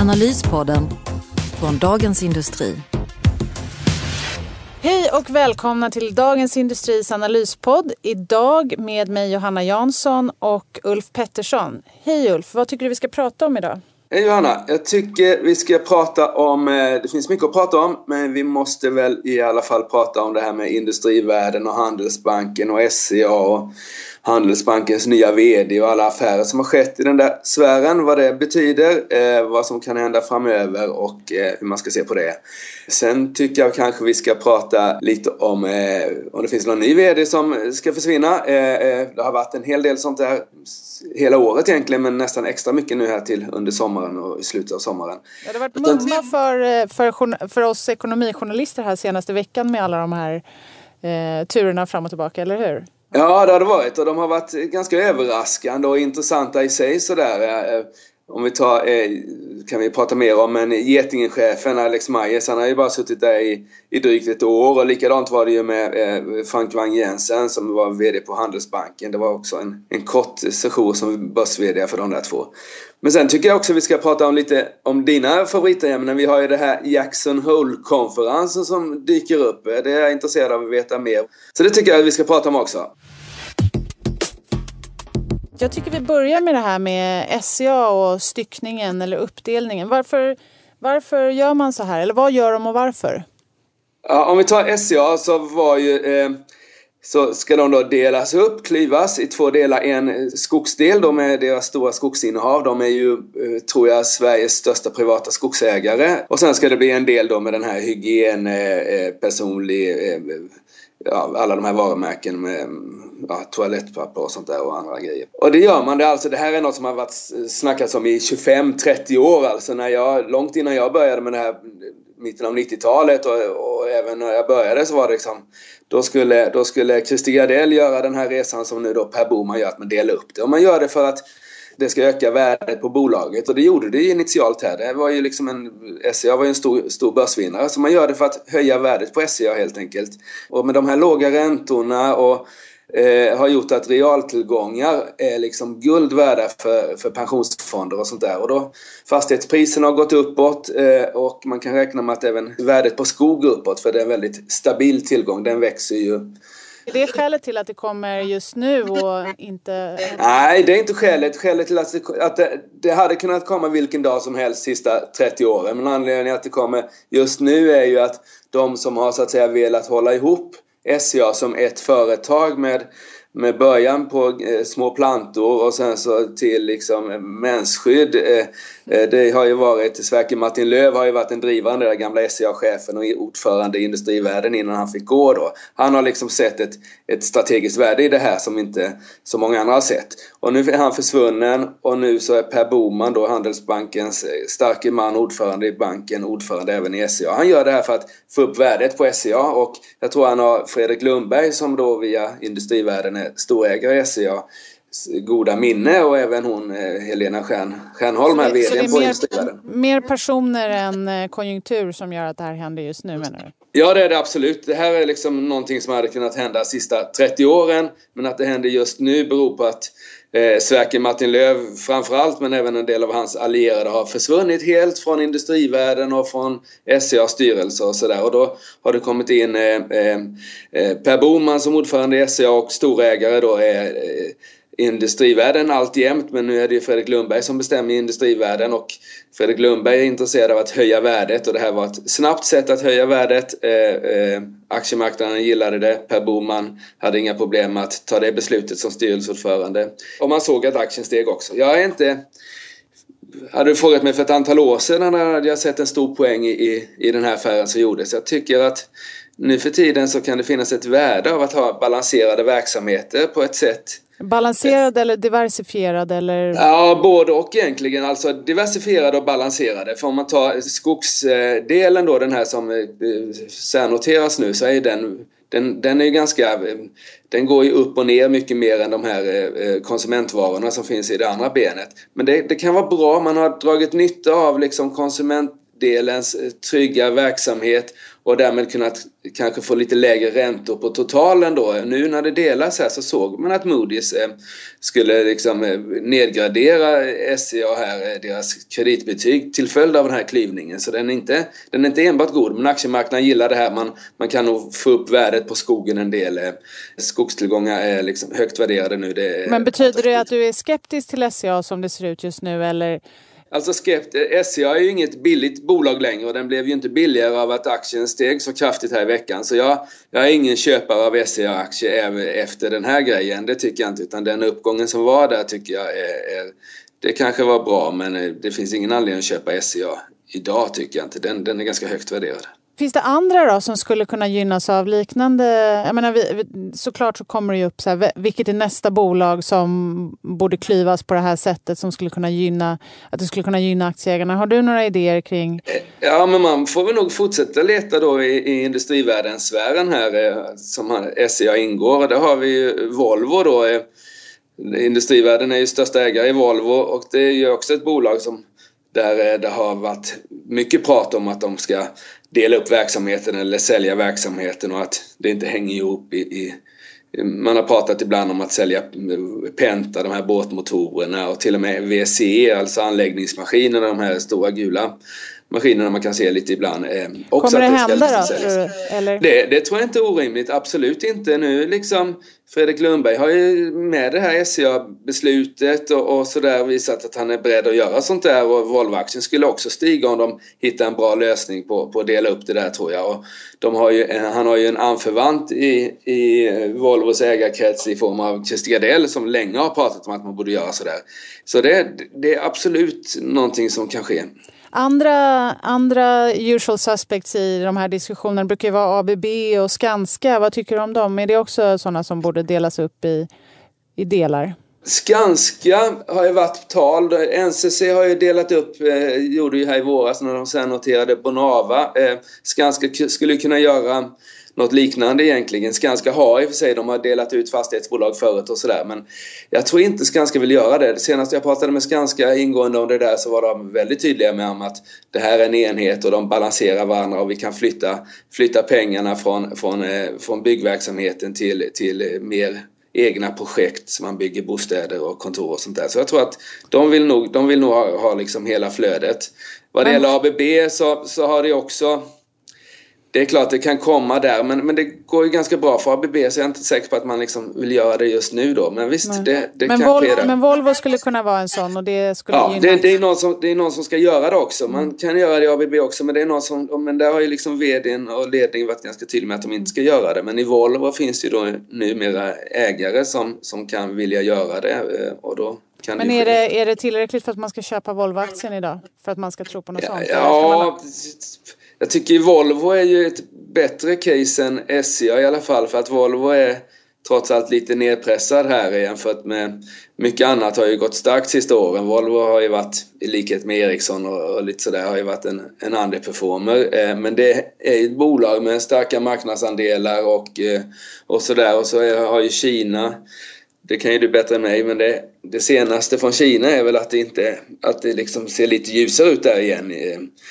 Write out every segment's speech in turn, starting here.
Analyspodden från Dagens Industri. Hej och välkomna till Dagens Industris analyspodd. Idag med mig Johanna Jansson och Ulf Pettersson. Hej Ulf, vad tycker du vi ska prata om idag? Hej Johanna! Jag tycker vi ska prata om, eh, det finns mycket att prata om, men vi måste väl i alla fall prata om det här med industrivärden och Handelsbanken och SCA och Handelsbankens nya VD och alla affärer som har skett i den där sfären. Vad det betyder, eh, vad som kan hända framöver och eh, hur man ska se på det. Sen tycker jag kanske vi ska prata lite om eh, om det finns någon ny VD som ska försvinna. Det har varit en hel del sånt där hela året egentligen men nästan extra mycket nu här till under sommaren och i slutet av sommaren. Ja, det har varit mumma för, för, för oss ekonomijournalister här senaste veckan med alla de här eh, turerna fram och tillbaka, eller hur? Ja, det har det varit och de har varit ganska överraskande och intressanta i sig sådär. Eh, om vi tar, eh, kan vi prata mer om, men Getingenchefen Alex Majes, han har ju bara suttit där i, i drygt ett år och likadant var det ju med eh, Frank Wang Jensen som var VD på Handelsbanken. Det var också en, en kort session som börs-VD för de där två. Men sen tycker jag också vi ska prata om lite om dina favoritämnen. Vi har ju det här Jackson Hole-konferensen som dyker upp. Det är jag intresserad av att veta mer. Så det tycker jag vi ska prata om också. Jag tycker vi börjar med det här med SCA och styckningen eller uppdelningen. Varför, varför gör man så här? Eller vad gör de och varför? Ja, om vi tar SCA så var ju eh, så ska de då delas upp, klyvas i två delar. En skogsdel, de är deras stora skogsinnehav. De är ju, eh, tror jag, Sveriges största privata skogsägare. Och sen ska det bli en del då med den här hygien, eh, eh personlig, eh, ja, alla de här varumärken med ja, toalettpapper och sånt där och andra grejer. Och det gör man det alltså. Det här är något som har varit snackats om i 25-30 år alltså. När jag, långt innan jag började med det här mitten av 90-talet och, och, även när jag började så var det liksom då skulle, då skulle Christer Gardell göra den här resan som nu då Per Boman gör, att man delar upp det. Och man gör det för att det ska öka värdet på bolaget och det gjorde det initialt här. Det var ju liksom en, SCA var ju en stor, stor börsvinnare så man gör det för att höja värdet på SCA helt enkelt. Och med de här låga räntorna och eh, har gjort att realtillgångar är liksom guld värda för, för pensionsfonder och sånt där. Och då fastighetspriserna har gått uppåt eh, och man kan räkna med att även värdet på skog går uppåt för det är en väldigt stabil tillgång. Den växer ju är det skälet till att det kommer just nu och inte... Nej, det är inte skälet. Skälet till att, det, att det, det, hade kunnat komma vilken dag som helst sista 30 åren. Men anledningen att det kommer just nu är ju att de som har så att säga velat hålla ihop SCA som ett företag med med början på eh, små plantor och sen så till liksom mensskydd. Eh, eh det har ju varit, Sverker Martin Löv har ju varit en drivande, den gamla SCA-chefen och ordförande i industrivärlden innan han fick gå då. Han har liksom sett ett, ett strategiskt värde i det här som inte så många andra har sett. Och nu är han försvunnen och nu så är Per Boman då Handelsbankens eh, starke man, ordförande i banken, ordförande även i SCA. Han gör det här för att få upp värdet på SCA och jag tror han har Fredrik Lundberg som då via industrivärden storägare i SCA goda minne och även hon eh, Helena Stjärn, Stjärnholm här, VDn på Industrivärden. Mer personer än eh, konjunktur som gör att det här händer just nu menar du? Ja det är det absolut. Det här är liksom någonting som hade kunnat hända de sista 30 åren men att det händer just nu beror på att eh, Sverker Martin Löv framförallt men även en del av hans allierade har försvunnit helt från industrivärlden och från SCAs styrelse och sådär. Och då har det kommit in eh, eh, eh Per Boman som ordförande i SCA och storägare då är eh, industrivärlden alltjämt men nu är det ju Fredrik Lundberg som bestämmer i industrivärlden och Fredrik Lundberg är intresserad av att höja värdet och det här var ett snabbt sätt att höja värdet. Eh, eh, aktiemarknaden gillade det. Per Boman hade inga problem att ta det beslutet som styrelseordförande. Och man såg att aktien steg också. Jag är inte hade du frågat mig för ett antal år sedan hade jag sett en stor poäng i, i den här affären som gjordes. Jag tycker att nu för tiden så kan det finnas ett värde av att ha balanserade verksamheter på ett sätt Balanserad eller diversifierad eller? Ja, både och egentligen. Alltså diversifierade och balanserade. För om man tar skogsdelen då, den här som eh, särnoteras nu, så är den den, den är ganska, eh, den går ju upp och ner mycket mer än de här eh, eh, konsumentvarorna som finns i det andra benet. Men det, det kan vara bra, man har dragit nytta av liksom konsumentdelens trygga verksamhet och därmed kunnat kanske få lite lägre räntor på totalen då. Nu när det delas här så såg man att Moody's eh, skulle liksom eh, nedgradera SCA här, eh, deras kreditbetyg till följd av den här klyvningen. Så den är inte, den är inte enbart god, men aktiemarknaden gillar det här. Man, man kan nog få upp värdet på skogen en del. Skogstillgångar är liksom högt värderade nu. Men betyder det att du är skeptisk till SCA som det ser ut just nu eller Alltså SCA eh, är ju inget billigt bolag längre och den blev ju inte billigare av att aktien steg så kraftigt här i veckan. Så jag, jag är ingen köpare av SCA-aktier efter den här grejen. Det tycker jag inte. Utan den uppgången som var där tycker jag är, är det kanske var bra men eh, det finns ingen anledning att köpa SCA idag tycker jag inte. Den, den är ganska högt värderad. Finns det andra då som skulle kunna gynnas av liknande... Jag menar, vi, såklart så kommer det ju upp så här, vilket är nästa bolag som borde klyvas på det här sättet som skulle kunna gynna, att det skulle kunna gynna aktieägarna. Har du några idéer kring? Ja, men man får väl nog fortsätta leta då i, i industrivärldens-sfären här eh, som SCA ingår. Där har vi ju Volvo då. Eh, Industrivärden är ju största ägare i Volvo och det är ju också ett bolag som där eh, det har varit mycket prat om att de ska dela upp verksamheten eller sälja verksamheten och att det inte hänger ihop i, i man har pratat ibland om att sälja Penta, de här båtmotorerna och till och med VCE, alltså anläggningsmaskinerna, de här stora gula maskinerna man kan se lite ibland. Eh, också Kommer det, hända då? Tror du, eller? Det, det tror jag inte är orimligt, absolut inte. Nu liksom Fredrik Lundberg har ju med det här SCA-beslutet och, och sådär visat att han är beredd att göra sånt där och Volvo-aktien skulle också stiga om de hittar en bra lösning på, på att dela upp det där tror jag. Och de har ju, han har ju en anförvant i, i Volvos ägarkrets i form av Christer Gardell som länge har pratat om att man borde göra sådär. Så det, det är absolut någonting som kan ske. Andra, andra usual suspects i de här diskussionerna brukar ju vara ABB och Skanska. Vad tycker du om dem? Är det också sådana som borde delas upp i, i delar? Skanska har ju varit på tal. NCC har ju delat upp, eh, gjorde ju här i våras när de sen noterade Bonava. Eh, Skanska skulle kunna göra något liknande egentligen. Skanska har i och för sig, de har delat ut fastighetsbolag förut och sådär men jag tror inte Skanska vill göra det. Senast jag pratade med Skanska ingående om det där så var de väldigt tydliga med att det här är en enhet och de balanserar varandra och vi kan flytta, flytta pengarna från, från, eh, från byggverksamheten till, till mer egna projekt som man bygger bostäder och kontor och sånt där. Så jag tror att de vill nog, de vill nog ha, ha liksom hela flödet. Vad det gäller ABB så, så har det också det är klart det kan komma där men, men det går ju ganska bra för ABB så jag är inte säker på att man liksom vill göra det just nu då. Men visst, Nej. det, det men kan Volvo, ske Men Volvo skulle kunna vara en sån och det skulle Ja, det, det, är någon som, det är någon som ska göra det också. Man mm. kan göra det i ABB också men det är någon som, men där har ju liksom vdn och ledningen varit ganska tydliga med att de inte ska göra det. Men i Volvo finns det ju då numera ägare som, som kan vilja göra det eh, och då men är det, är det tillräckligt för att man ska köpa Volvo-aktien idag? För att man ska tro på något ja, sånt? Ja, jag tycker Volvo är ju ett bättre case än SCA i alla fall för att Volvo är trots allt lite nedpressad här jämfört med mycket annat har ju gått starkt sista åren. Volvo har ju varit, i likhet med Ericsson och, och lite sådär, har ju varit en, en underperformer. Eh, men det är ju ett bolag med starka marknadsandelar och, eh, och sådär. Och så har ju Kina det kan ju du bättre än mig, men det, det senaste från Kina är väl att det, inte, att det liksom ser lite ljusare ut där igen.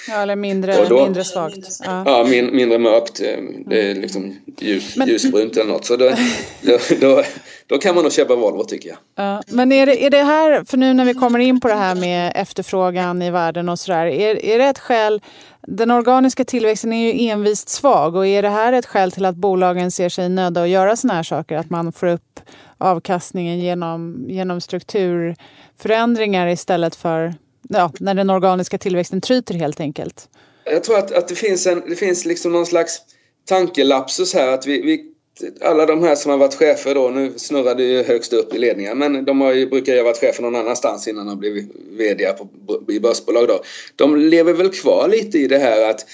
Ja, eller mindre, då, mindre svagt. Ja, ja min, mindre mörkt. Eh, det är liksom ljus, men, ljusbrunt eller något. Så då, då, då, då, kan man nog köpa Volvo tycker jag. Ja, men är det, är det här, för nu när vi kommer in på det här med efterfrågan i världen och sådär, är, är det ett skäl den organiska tillväxten är ju envist svag och är det här ett skäl till att bolagen ser sig nödda att göra sådana här saker? Att man får upp avkastningen genom, genom strukturförändringar istället för ja, när den organiska tillväxten tryter helt enkelt? Jag tror att, att det finns, en, det finns liksom någon slags tankelapsus här att vi, vi alla de här som har varit chefer då, nu snurrar det ju högst upp i ledningen, men de har ju, brukar ju ha varit chefer någon annanstans innan de blev VD på, i börsbolag då. De lever väl kvar lite i det här att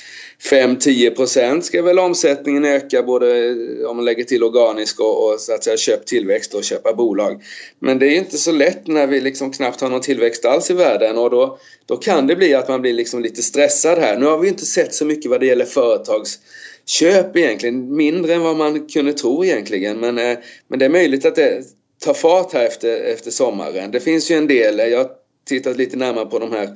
5-10 procent ska väl omsättningen öka både eh, om man lägger till organisk och, och så att säga köp tillväxt och köpa bolag. Men det är inte så lätt när vi liksom knappt har någon tillväxt alls i världen och då, då kan det bli att man blir liksom lite stressad här. Nu har vi inte sett så mycket vad det gäller företags Köp, egentligen, mindre än vad man kunde tro egentligen. Men, eh, men det är möjligt att det tar fart här efter, efter sommaren. Det finns ju en del, eh, jag har tittat lite närmare på de här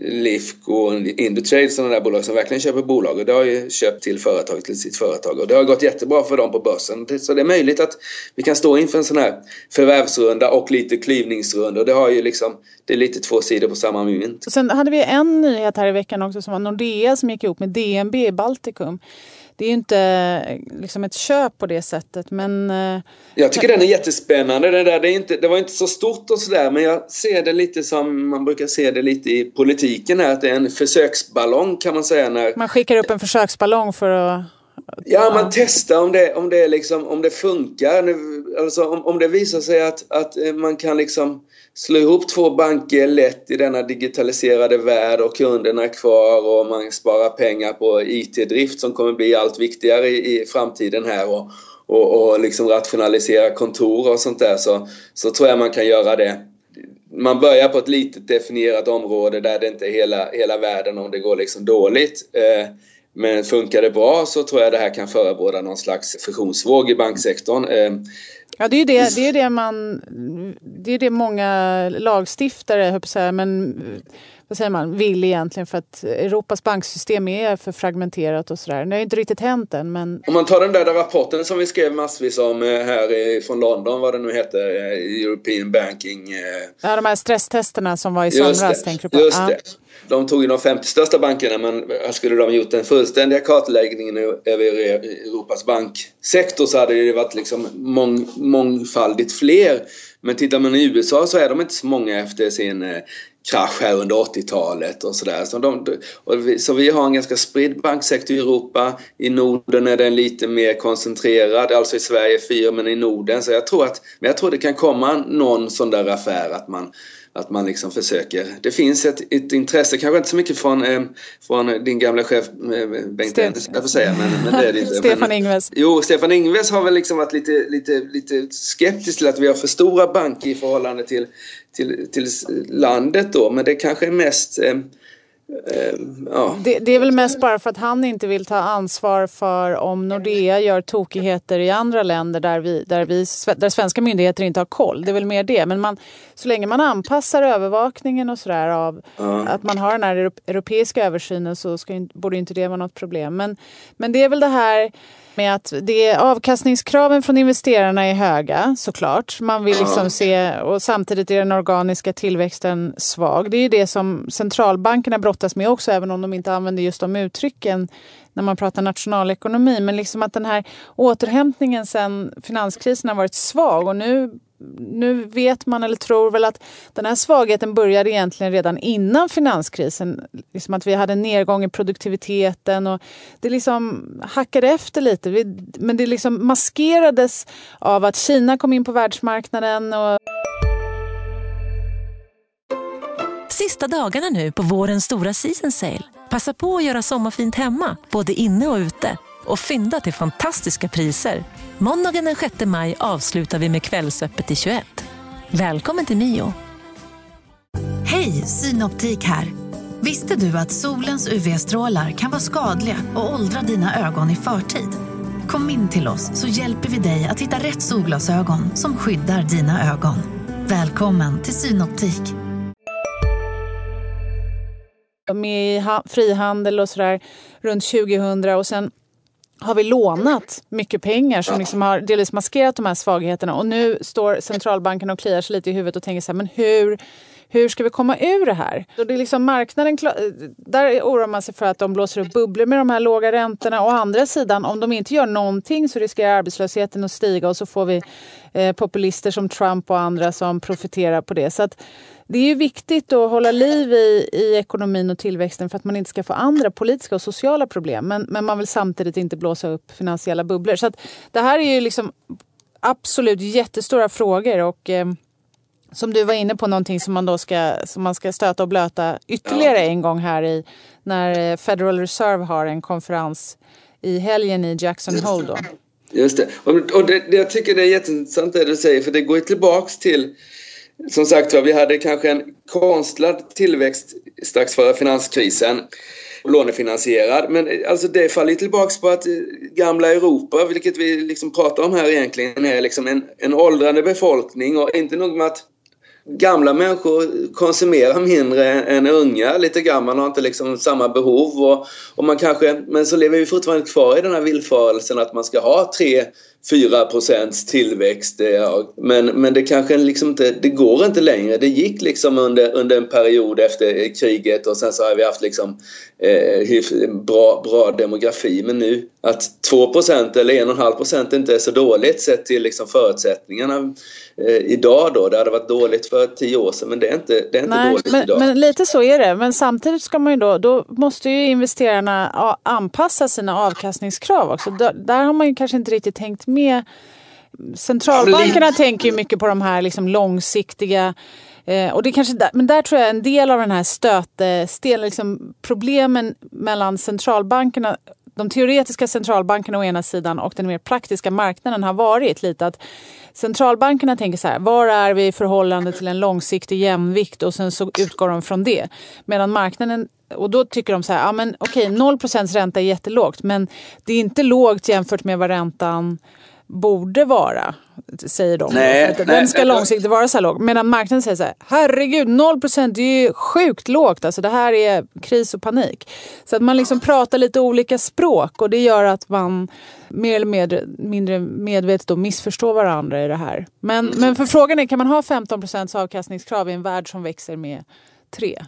Lifco och Indutrade, sådana där bolag som verkligen köper bolag och det har ju köpt till företaget, till sitt företag och det har gått jättebra för dem på börsen. Så det är möjligt att vi kan stå inför en sån här förvärvsrunda och lite klyvningsrunda och det har ju liksom, det är lite två sidor på samma mynt. Sen hade vi en nyhet här i veckan också som var Nordea som gick ihop med DNB i Baltikum det är ju inte liksom ett köp på det sättet men... Eh, jag tycker den är jättespännande. Det, där, det, är inte, det var inte så stort och sådär men jag ser det lite som man brukar se det lite i politiken här att det är en försöksballong kan man säga. När, man skickar upp en försöksballong för att Ja, man testar om det, om det, liksom, om det funkar. Alltså, om, om det visar sig att, att eh, man kan liksom slå ihop två banker lätt i denna digitaliserade värld och kunderna är kvar och man sparar pengar på IT-drift som kommer bli allt viktigare i, i framtiden här och, och, och liksom rationalisera kontor och sånt där så, så tror jag man kan göra det. Man börjar på ett litet definierat område där det inte är hela, hela världen om det går liksom dåligt. Eh, men funkar det bra så tror jag det här kan förebåda någon slags fusionsvåg i banksektorn. Eh, ja, det är ju det, det, är det man... Det är det många lagstiftare, höll på men vad säger man, vill egentligen för att Europas banksystem är för fragmenterat och sådär. Det har inte riktigt hänt än men... Om man tar den där rapporten som vi skrev massvis om eh, här från London, vad det nu heter, eh, European Banking... Ja, de här stresstesterna som var i somras tänker du på? Just det de tog ju de 50 största bankerna men skulle de gjort den fullständiga kartläggningen över Europas banksektor så hade det varit liksom mång, mångfaldigt fler. Men tittar man i USA så är de inte så många efter sin eh, krasch här under 80-talet och sådär. Så, de, vi, så vi har en ganska spridd banksektor i Europa. I Norden är den lite mer koncentrerad, alltså i Sverige fyra men i Norden. Så jag tror att, men jag tror det kan komma någon sån där affär att man att man liksom försöker. Det finns ett, ett intresse, kanske inte så mycket från, eh, från din gamla chef eh, Bengt Ste jag får säga, men, men det är det inte. Stefan Ingves. Jo, Stefan Ingves har väl liksom varit lite, lite, lite skeptisk till att vi har för stora banker i förhållande till, till, till landet då, men det kanske är mest eh, ja. Det, det, är väl mest bara för att han inte vill ta ansvar för om Nordea gör tokigheter i andra länder där, vi, där, vi, där svenska myndigheter inte har koll. Det är väl mer det. Men man, så länge man anpassar övervakningen och sådär av ja. att man har den här europeiska översynen så ska, borde inte det vara något problem. Men, men det är väl det här med att det, avkastningskraven från investerarna är höga såklart. Man vill liksom se, och samtidigt är den organiska tillväxten svag. Det är det som centralbankerna brottas med också, även om de inte använder just de uttrycken när man pratar nationalekonomi. Men liksom att den här återhämtningen sen finanskrisen har varit svag och nu nu vet man eller tror väl att den här svagheten började egentligen redan innan finanskrisen. Liksom att vi hade en nedgång i produktiviteten och det liksom hackade efter lite. Men det liksom maskerades av att Kina kom in på världsmarknaden. Och... Sista dagarna nu på vårens stora season sale. Passa på att göra sommarfint hemma, både inne och ute och fynda till fantastiska priser. Måndagen den 6 maj avslutar vi med Kvällsöppet i 21. Välkommen till Mio. Hej, Synoptik här. Visste du att solens UV-strålar kan vara skadliga och åldra dina ögon i förtid? Kom in till oss så hjälper vi dig att hitta rätt solglasögon som skyddar dina ögon. Välkommen till Synoptik. Med i frihandel och sådär runt 2000 och sen har vi lånat mycket pengar som liksom har delvis maskerat de här svagheterna. Och nu står centralbanken och kliar sig lite i huvudet och tänker så här, men hur, hur ska vi komma ur det här? Och det är liksom marknaden, där oroar man sig för att de blåser upp bubblor med de här låga räntorna. Å andra sidan, om de inte gör någonting så riskerar arbetslösheten att stiga och så får vi eh, populister som Trump och andra som profiterar på det. Så att, det är ju viktigt att hålla liv i, i ekonomin och tillväxten för att man inte ska få andra politiska och sociala problem. Men, men man vill samtidigt inte blåsa upp finansiella bubblor. Så att det här är ju liksom absolut jättestora frågor. och... Eh, som du var inne på, någonting som man då ska, som man ska stöta och blöta ytterligare en gång här i när eh, Federal Reserve har en konferens i helgen i Jackson Hole. Då. Just det. Och det, det, jag tycker det är jätteintressant det du säger för det går tillbaks till som sagt var, vi hade kanske en konstlad tillväxt strax före finanskrisen lånefinansierad. Men alltså det faller tillbaka på att eh, gamla Europa, vilket vi liksom pratar om här egentligen, är liksom en, en åldrande befolkning och inte nog med att gamla människor konsumerar mindre än unga. Lite gammal har inte liksom samma behov. Och, och man kanske, men så lever vi fortfarande kvar i den här villfarelsen att man ska ha tre 4 tillväxt. Men, men det kanske liksom inte, det går inte längre. Det gick liksom under, under en period efter kriget och sen så har vi haft liksom, eh, bra, bra demografi. Men nu att 2 eller 1,5 inte är så dåligt sett till liksom förutsättningarna eh, idag då. Det hade varit dåligt för tio år sedan men det är inte, det är inte Nej, dåligt men, idag. Men lite så är det. Men samtidigt ska man ju då, då måste ju investerarna anpassa sina avkastningskrav också. Där har man ju kanske inte riktigt tänkt med. Centralbankerna tänker ju mycket på de här liksom långsiktiga Eh, och det kanske där, men där tror jag en del av den här stötestenen, liksom problemen mellan centralbankerna de teoretiska centralbankerna å ena sidan och den mer praktiska marknaden har varit lite att centralbankerna tänker så här, var är vi i förhållande till en långsiktig jämvikt och sen så utgår de från det. Medan marknaden och då tycker de så här, ja men okej 0% ränta är jättelågt men det är inte lågt jämfört med vad räntan borde vara, säger de. Nej, den nej, ska nej, långsiktigt vara så här låg. Medan marknaden säger så här, herregud 0 det är ju sjukt lågt. Alltså, det här är kris och panik. Så att man liksom pratar lite olika språk och det gör att man mer eller med, mindre medvetet då missförstår varandra i det här. Men, men för frågan är, kan man ha 15% avkastningskrav i en värld som växer med 3?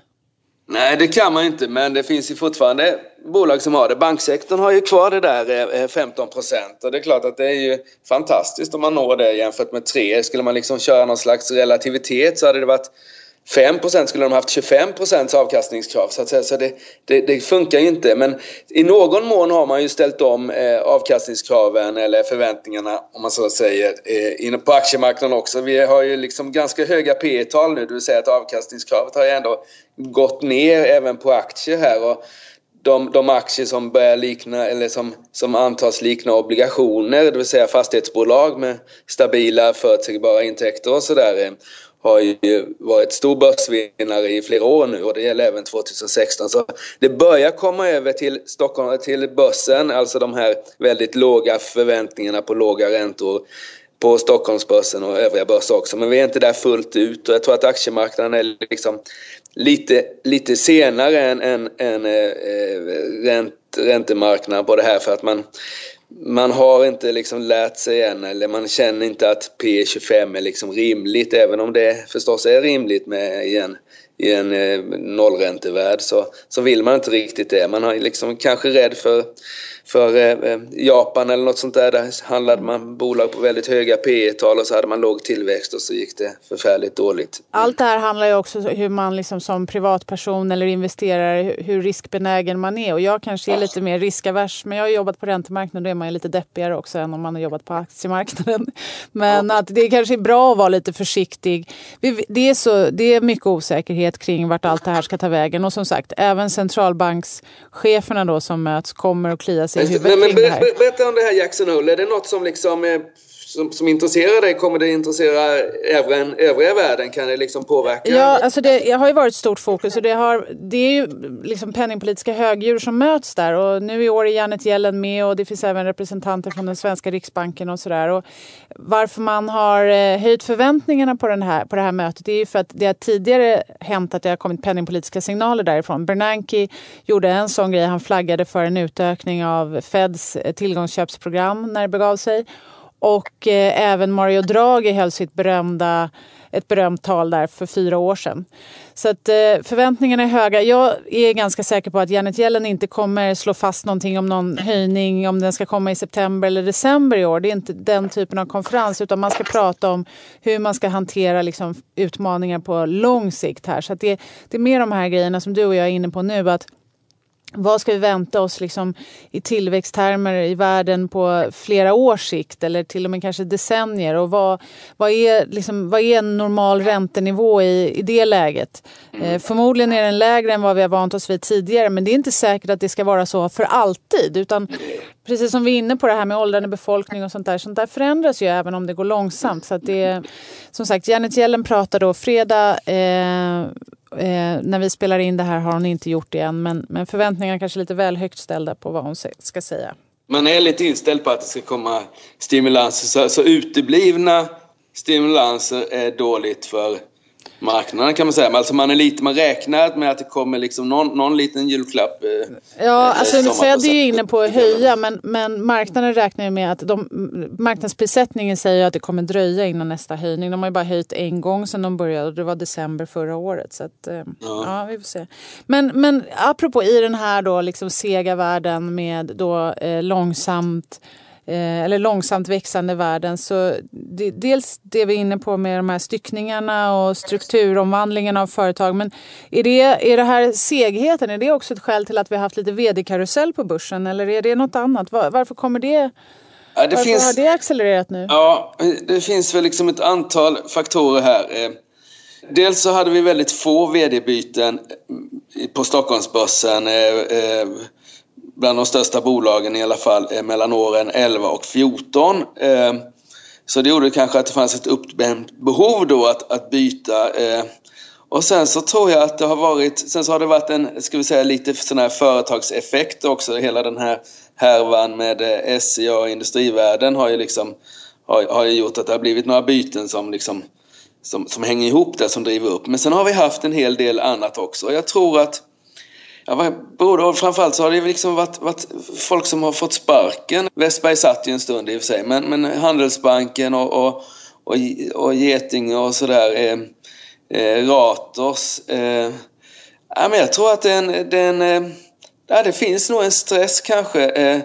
Nej, det kan man inte, men det finns ju fortfarande bolag som har det. Banksektorn har ju kvar det där eh, eh, 15 procent och det är klart att det är ju fantastiskt om man når det jämfört med 3. Skulle man liksom köra någon slags relativitet så hade det varit 5% skulle de haft 25% avkastningskrav så att säga. Så det, det, det, funkar ju inte. Men i någon mån har man ju ställt om eh, avkastningskraven eller förväntningarna om man så säger eh, inne på aktiemarknaden också. Vi har ju liksom ganska höga P tal nu, det vill säga att avkastningskravet har ju ändå gått ner även på aktier här. Och de, de aktier som börjar likna eller som, som antas likna obligationer, det vill säga fastighetsbolag med stabila förutsägbara intäkter och sådär eh, har ju varit stor börsvinnare i flera år nu och det gäller även 2016. Så det börjar komma över till Stockholm, till börsen, alltså de här väldigt låga förväntningarna på låga räntor på Stockholmsbörsen och övriga börser också. Men vi är inte där fullt ut och jag tror att aktiemarknaden är liksom lite, lite senare än, än, än eh, eh, äh, ränt, räntemarknaden på det här för att man man har inte liksom lärt sig än eller man känner inte att P25 är liksom rimligt även om det förstås är rimligt med i en, i en eh, nollräntevärld så, så vill man inte riktigt det. Man är liksom kanske rädd för för eh, eh, Japan eller något sånt där. Där handlade man bolag på väldigt höga P tal och så hade man låg tillväxt och så gick det förfärligt dåligt. Allt det här handlar ju också om hur man liksom som privatperson eller investerare, hur riskbenägen man är. Och jag kanske är lite mer riskavers, men jag har jobbat på räntemarknaden och då är man ju lite deppigare också än om man har jobbat på aktiemarknaden. Men att det kanske är bra att vara lite försiktig. Det är, så, det är mycket osäkerhet kring vart allt det här ska ta vägen. Och som sagt, även centralbankscheferna då som möts kommer att klia sig i huvudet Nej, men ber, Berätta om det här Jackson Hole. Är det något som liksom eh, som, som intresserar dig? Kommer det intressera även övriga världen? Kan det liksom påverka? Ja, alltså det har ju varit stort fokus och det, har, det är ju liksom penningpolitiska högdjur som möts där och nu i år är Janet Yellen med och det finns även representanter från den svenska riksbanken och sådär. Varför man har eh, höjt förväntningarna på, den här, på det här mötet är ju för att det har tidigare hänt att det har kommit penningpolitiska signaler därifrån. Bernanke gjorde en sån grej, han flaggade för en utökning av Feds eh, tillgångsköpsprogram när det begav sig. Och eh, även Mario Draghi höll sitt berömda ett berömt tal där för fyra år sedan. Så att eh, förväntningarna är höga. Jag är ganska säker på att Janet Yellen inte kommer slå fast någonting om någon höjning, om den ska komma i september eller december i år. Det är inte den typen av konferens utan man ska prata om hur man ska hantera liksom, utmaningar på lång sikt här. Så det, det är mer de här grejerna som du och jag är inne på nu. att vad ska vi vänta oss liksom i tillväxttermer i världen på flera års sikt eller till och med kanske decennier? Och vad, vad, är, liksom, vad är en normal räntenivå i, i det läget? Eh, förmodligen är den lägre än vad vi har vant oss vid tidigare men det är inte säkert att det ska vara så för alltid. Utan precis som vi är inne på det här med åldrande befolkning och sånt där, sånt där förändras ju även om det går långsamt. Så det, som sagt, Janet Yellen pratar då fredag eh, Eh, när vi spelar in det här har hon inte gjort det än men, men förväntningarna kanske är lite väl högt ställda på vad hon ska säga. Man är lite inställd på att det ska komma stimulanser så, så uteblivna stimulanser är dåligt för marknaden kan man säga. Alltså man, är lite, man räknar med att det kommer liksom någon, någon liten julklapp. Eh, ja, eh, alltså Fed är ju inne på att höja men, men marknaden räknar ju med att de, marknadsprissättningen säger att det kommer dröja innan nästa höjning. De har ju bara höjt en gång sedan de började och det var december förra året. Så att, eh, ja. ja. vi får se. Men, men apropå i den här då liksom sega världen med då eh, långsamt eller långsamt växande världen. Så det, dels det vi är inne på med de här styckningarna och strukturomvandlingen av företag. Men är det, är det här segheten, är det också ett skäl till att vi har haft lite vd-karusell på börsen? Eller är det något annat? Var, varför kommer det ja, det varför finns, har det accelererat nu? Ja, det finns väl liksom ett antal faktorer här. Eh, dels så hade vi väldigt få vd-byten på Stockholmsbörsen eh, bland de största bolagen i alla fall eh, mellan åren 11 och 14. Eh, så det gjorde kanske att det fanns ett uppdämt behov då att, att byta. Eh. Och sen så tror jag att det har varit, sen så har det varit en, ska vi säga lite sån här företagseffekt också. Hela den här härvan med SCA och industrivärden har ju liksom, har, har ju gjort att det har blivit några byten som liksom, som, som hänger ihop där, som driver upp. Men sen har vi haft en hel del annat också. Jag tror att Ja, vad Framförallt så har det liksom varit, varit, folk som har fått sparken. Westberg satt ju en stund i och för sig, men, men Handelsbanken och, och, och, och Getinge och sådär. Eh, eh, Ratos. Eh, ja, men jag tror att den, den det, eh, ja, det finns nog en stress kanske. Eh,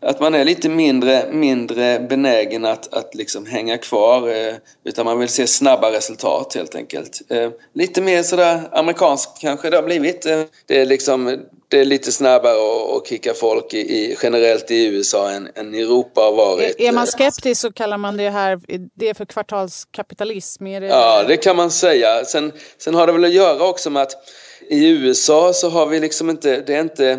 att man är lite mindre, mindre benägen att, att liksom hänga kvar eh, utan man vill se snabba resultat helt enkelt. Eh, lite mer sådär amerikanskt kanske det har blivit. Eh, det, är liksom, det är lite snabbare att kicka folk i, i, generellt i USA än, än i Europa har varit. Är, är man skeptisk så kallar man det här det för kvartalskapitalism? Det... Ja, det kan man säga. Sen, sen har det väl att göra också med att i USA så har vi liksom inte, det är inte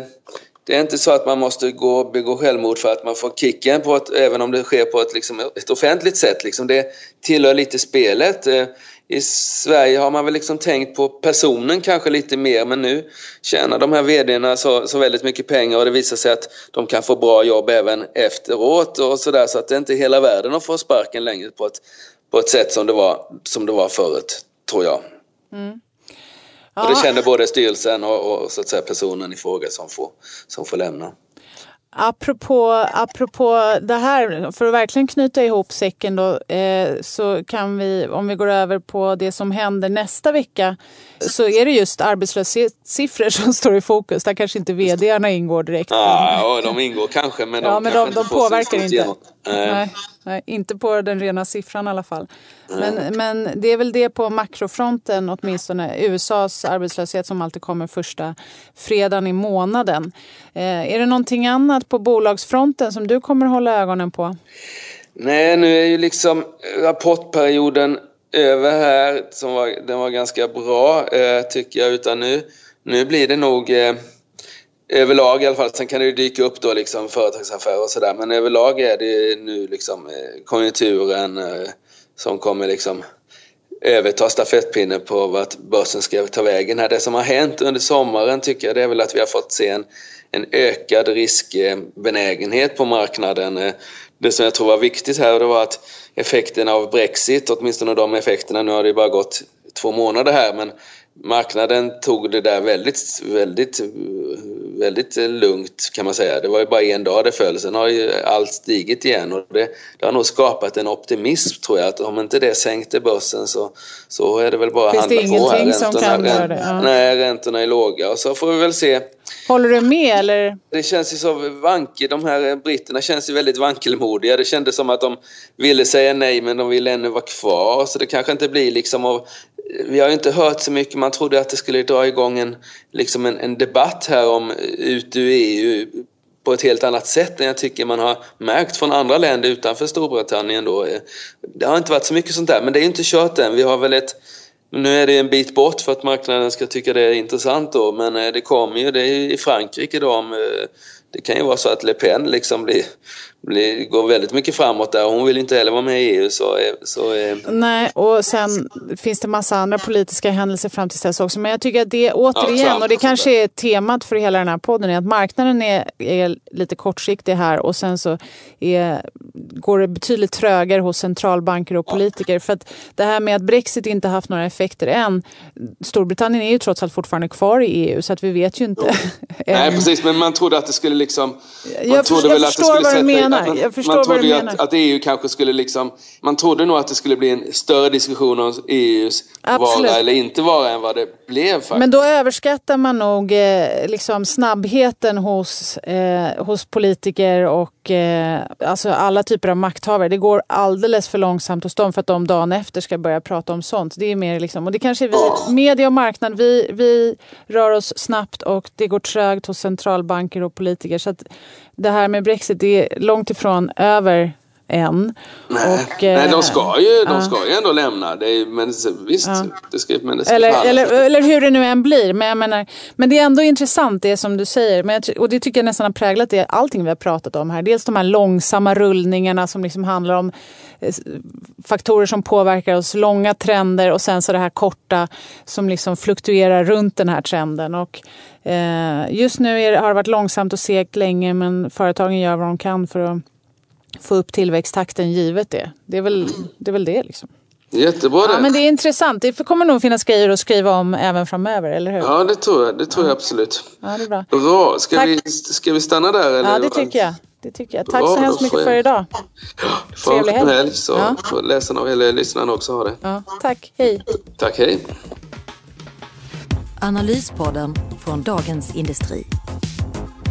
det är inte så att man måste gå och begå självmord för att man får kicken, på ett, även om det sker på ett, liksom, ett offentligt sätt. Liksom. Det tillhör lite spelet. Eh, I Sverige har man väl liksom tänkt på personen kanske lite mer men nu tjänar de här vdarna så, så väldigt mycket pengar och det visar sig att de kan få bra jobb även efteråt och sådär så att det är inte hela världen att få sparken längre på ett, på ett sätt som det var, som det var förut, tror jag. Mm. Ja. Och det känner både styrelsen och, och, så att säga, personen i fråga som får, som får lämna. Apropå, apropå det här, för att verkligen knyta ihop säcken då, eh, så kan vi, om vi går över på det som händer nästa vecka, så är det just arbetslöshetssiffror som står i fokus. Där kanske inte vdarna ingår direkt. Ja, de ingår kanske, men de, ja, men de, de påverkar inte. Nej. Nej, inte på den rena siffran i alla fall. Men, men det är väl det på makrofronten åtminstone. USAs arbetslöshet som alltid kommer första fredagen i månaden. Eh, är det någonting annat på bolagsfronten som du kommer hålla ögonen på? Nej, nu är ju liksom rapportperioden över här. Som var, den var ganska bra eh, tycker jag. Utan nu, nu blir det nog eh, överlag i alla fall. Sen kan det ju dyka upp då liksom företagsaffärer och sådär. Men överlag är det nu liksom eh, konjunkturen eh, som kommer liksom överta stafettpinnen på vart börsen ska ta vägen här. Det som har hänt under sommaren tycker jag det är väl att vi har fått se en, en ökad riskbenägenhet eh, på marknaden. Eh, det som jag tror var viktigt här det var att effekterna av Brexit, åtminstone de effekterna, nu har det bara gått två månader här, men marknaden tog det där väldigt, väldigt väldigt lugnt kan man säga. Det var ju bara en dag det föll, sen har ju allt stigit igen och det, det har nog skapat en optimism tror jag att om inte det sänkte börsen så, så är det väl bara Finns att handla det på här. som kan göra det? Ja. Nej, räntorna är låga och så får vi väl se. Håller du med eller? Det känns ju så vankel, de här britterna känns ju väldigt vankelmodiga. Det kändes som att de ville säga nej men de ville ännu vara kvar så det kanske inte blir liksom av vi har inte hört så mycket. Man trodde att det skulle dra igång en, liksom en, en debatt här om eh, ut ur EU på ett helt annat sätt än jag tycker man har märkt från andra länder utanför Storbritannien då. Eh, det har inte varit så mycket sånt där, men det är inte kört än. Vi har väl ett nu är det en bit bort för att marknaden ska tycka det är intressant då, men eh, det kommer ju, det är i Frankrike då om, det kan ju vara så att Le Pen liksom blir, blir, går väldigt mycket framåt där. Hon vill inte heller vara med i EU. Så, så, Nej, och sen finns det massa andra politiska händelser fram till dess också. Men jag tycker att det återigen, ja, och det kanske är temat för hela den här podden, är att marknaden är, är lite kortsiktig här och sen så är, går det betydligt trögare hos centralbanker och politiker. För att det här med att Brexit inte haft några effekter än. Storbritannien är ju trots allt fortfarande kvar i EU så att vi vet ju inte. Nej, precis, men man trodde att det skulle liksom... Man jag, trodde jag väl att det skulle du menar. Man, jag förstår man trodde vad du att, menar. att EU kanske skulle liksom... Man trodde nog att det skulle bli en större diskussion om EUs Absolut. vara eller inte vara än vad det blev faktiskt. Men då överskattar man nog eh, liksom snabbheten hos, eh, hos politiker och eh, alltså alla typer av makthavare. Det går alldeles för långsamt hos dem för att de dagen efter ska börja prata om sånt. Det är mer liksom, och det kanske är vi, media och marknad, vi, vi rör oss snabbt och det går trögt hos centralbanker och politiker. Så att det här med Brexit, det är långt ifrån över än. Nej, och, nej de, eh, ska ju, de ska ju ändå lämna. Det är, men visst, det ska, men det ska Eller, eller, eller hur det nu än blir. Men, jag menar, men det är ändå intressant det som du säger. Men jag, och det tycker jag nästan har präglat det, allting vi har pratat om här. Dels de här långsamma rullningarna som liksom handlar om eh, faktorer som påverkar oss, långa trender och sen så det här korta som liksom fluktuerar runt den här trenden. Och, eh, just nu är, har det varit långsamt och segt länge men företagen gör vad de kan för att få upp tillväxttakten givet det. Det är väl det. Är väl det liksom. Jättebra det. Ja, men det är intressant. Det kommer nog finnas grejer att skriva om även framöver, eller hur? Ja, det tror jag. Det tror jag absolut. Ja, det är bra. Bra. Ska, Tack. vi, ska vi stanna där? Eller? Ja, det tycker jag. Det tycker jag. Tack Bra, så hemskt mycket för idag. Får Trevlig helg. helg så Ja. får läsarna eller lyssnarna också ha det. Ja, tack. Hej. Tack, hej. Analyspodden från Dagens Industri.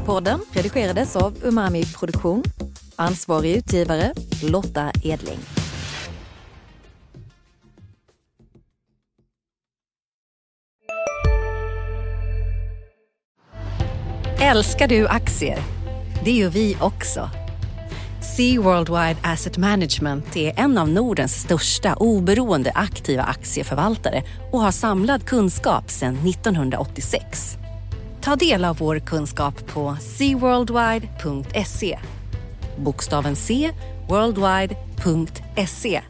Podden redigerades av Umami Produktion. Ansvarig utgivare Lotta Edling. Älskar du aktier? Det gör vi också. Sea Worldwide Asset Management är en av Nordens största oberoende aktiva aktieförvaltare och har samlad kunskap sedan 1986. Ta del av vår kunskap på seaworldwide.se. Bokstaven C, worldwide.se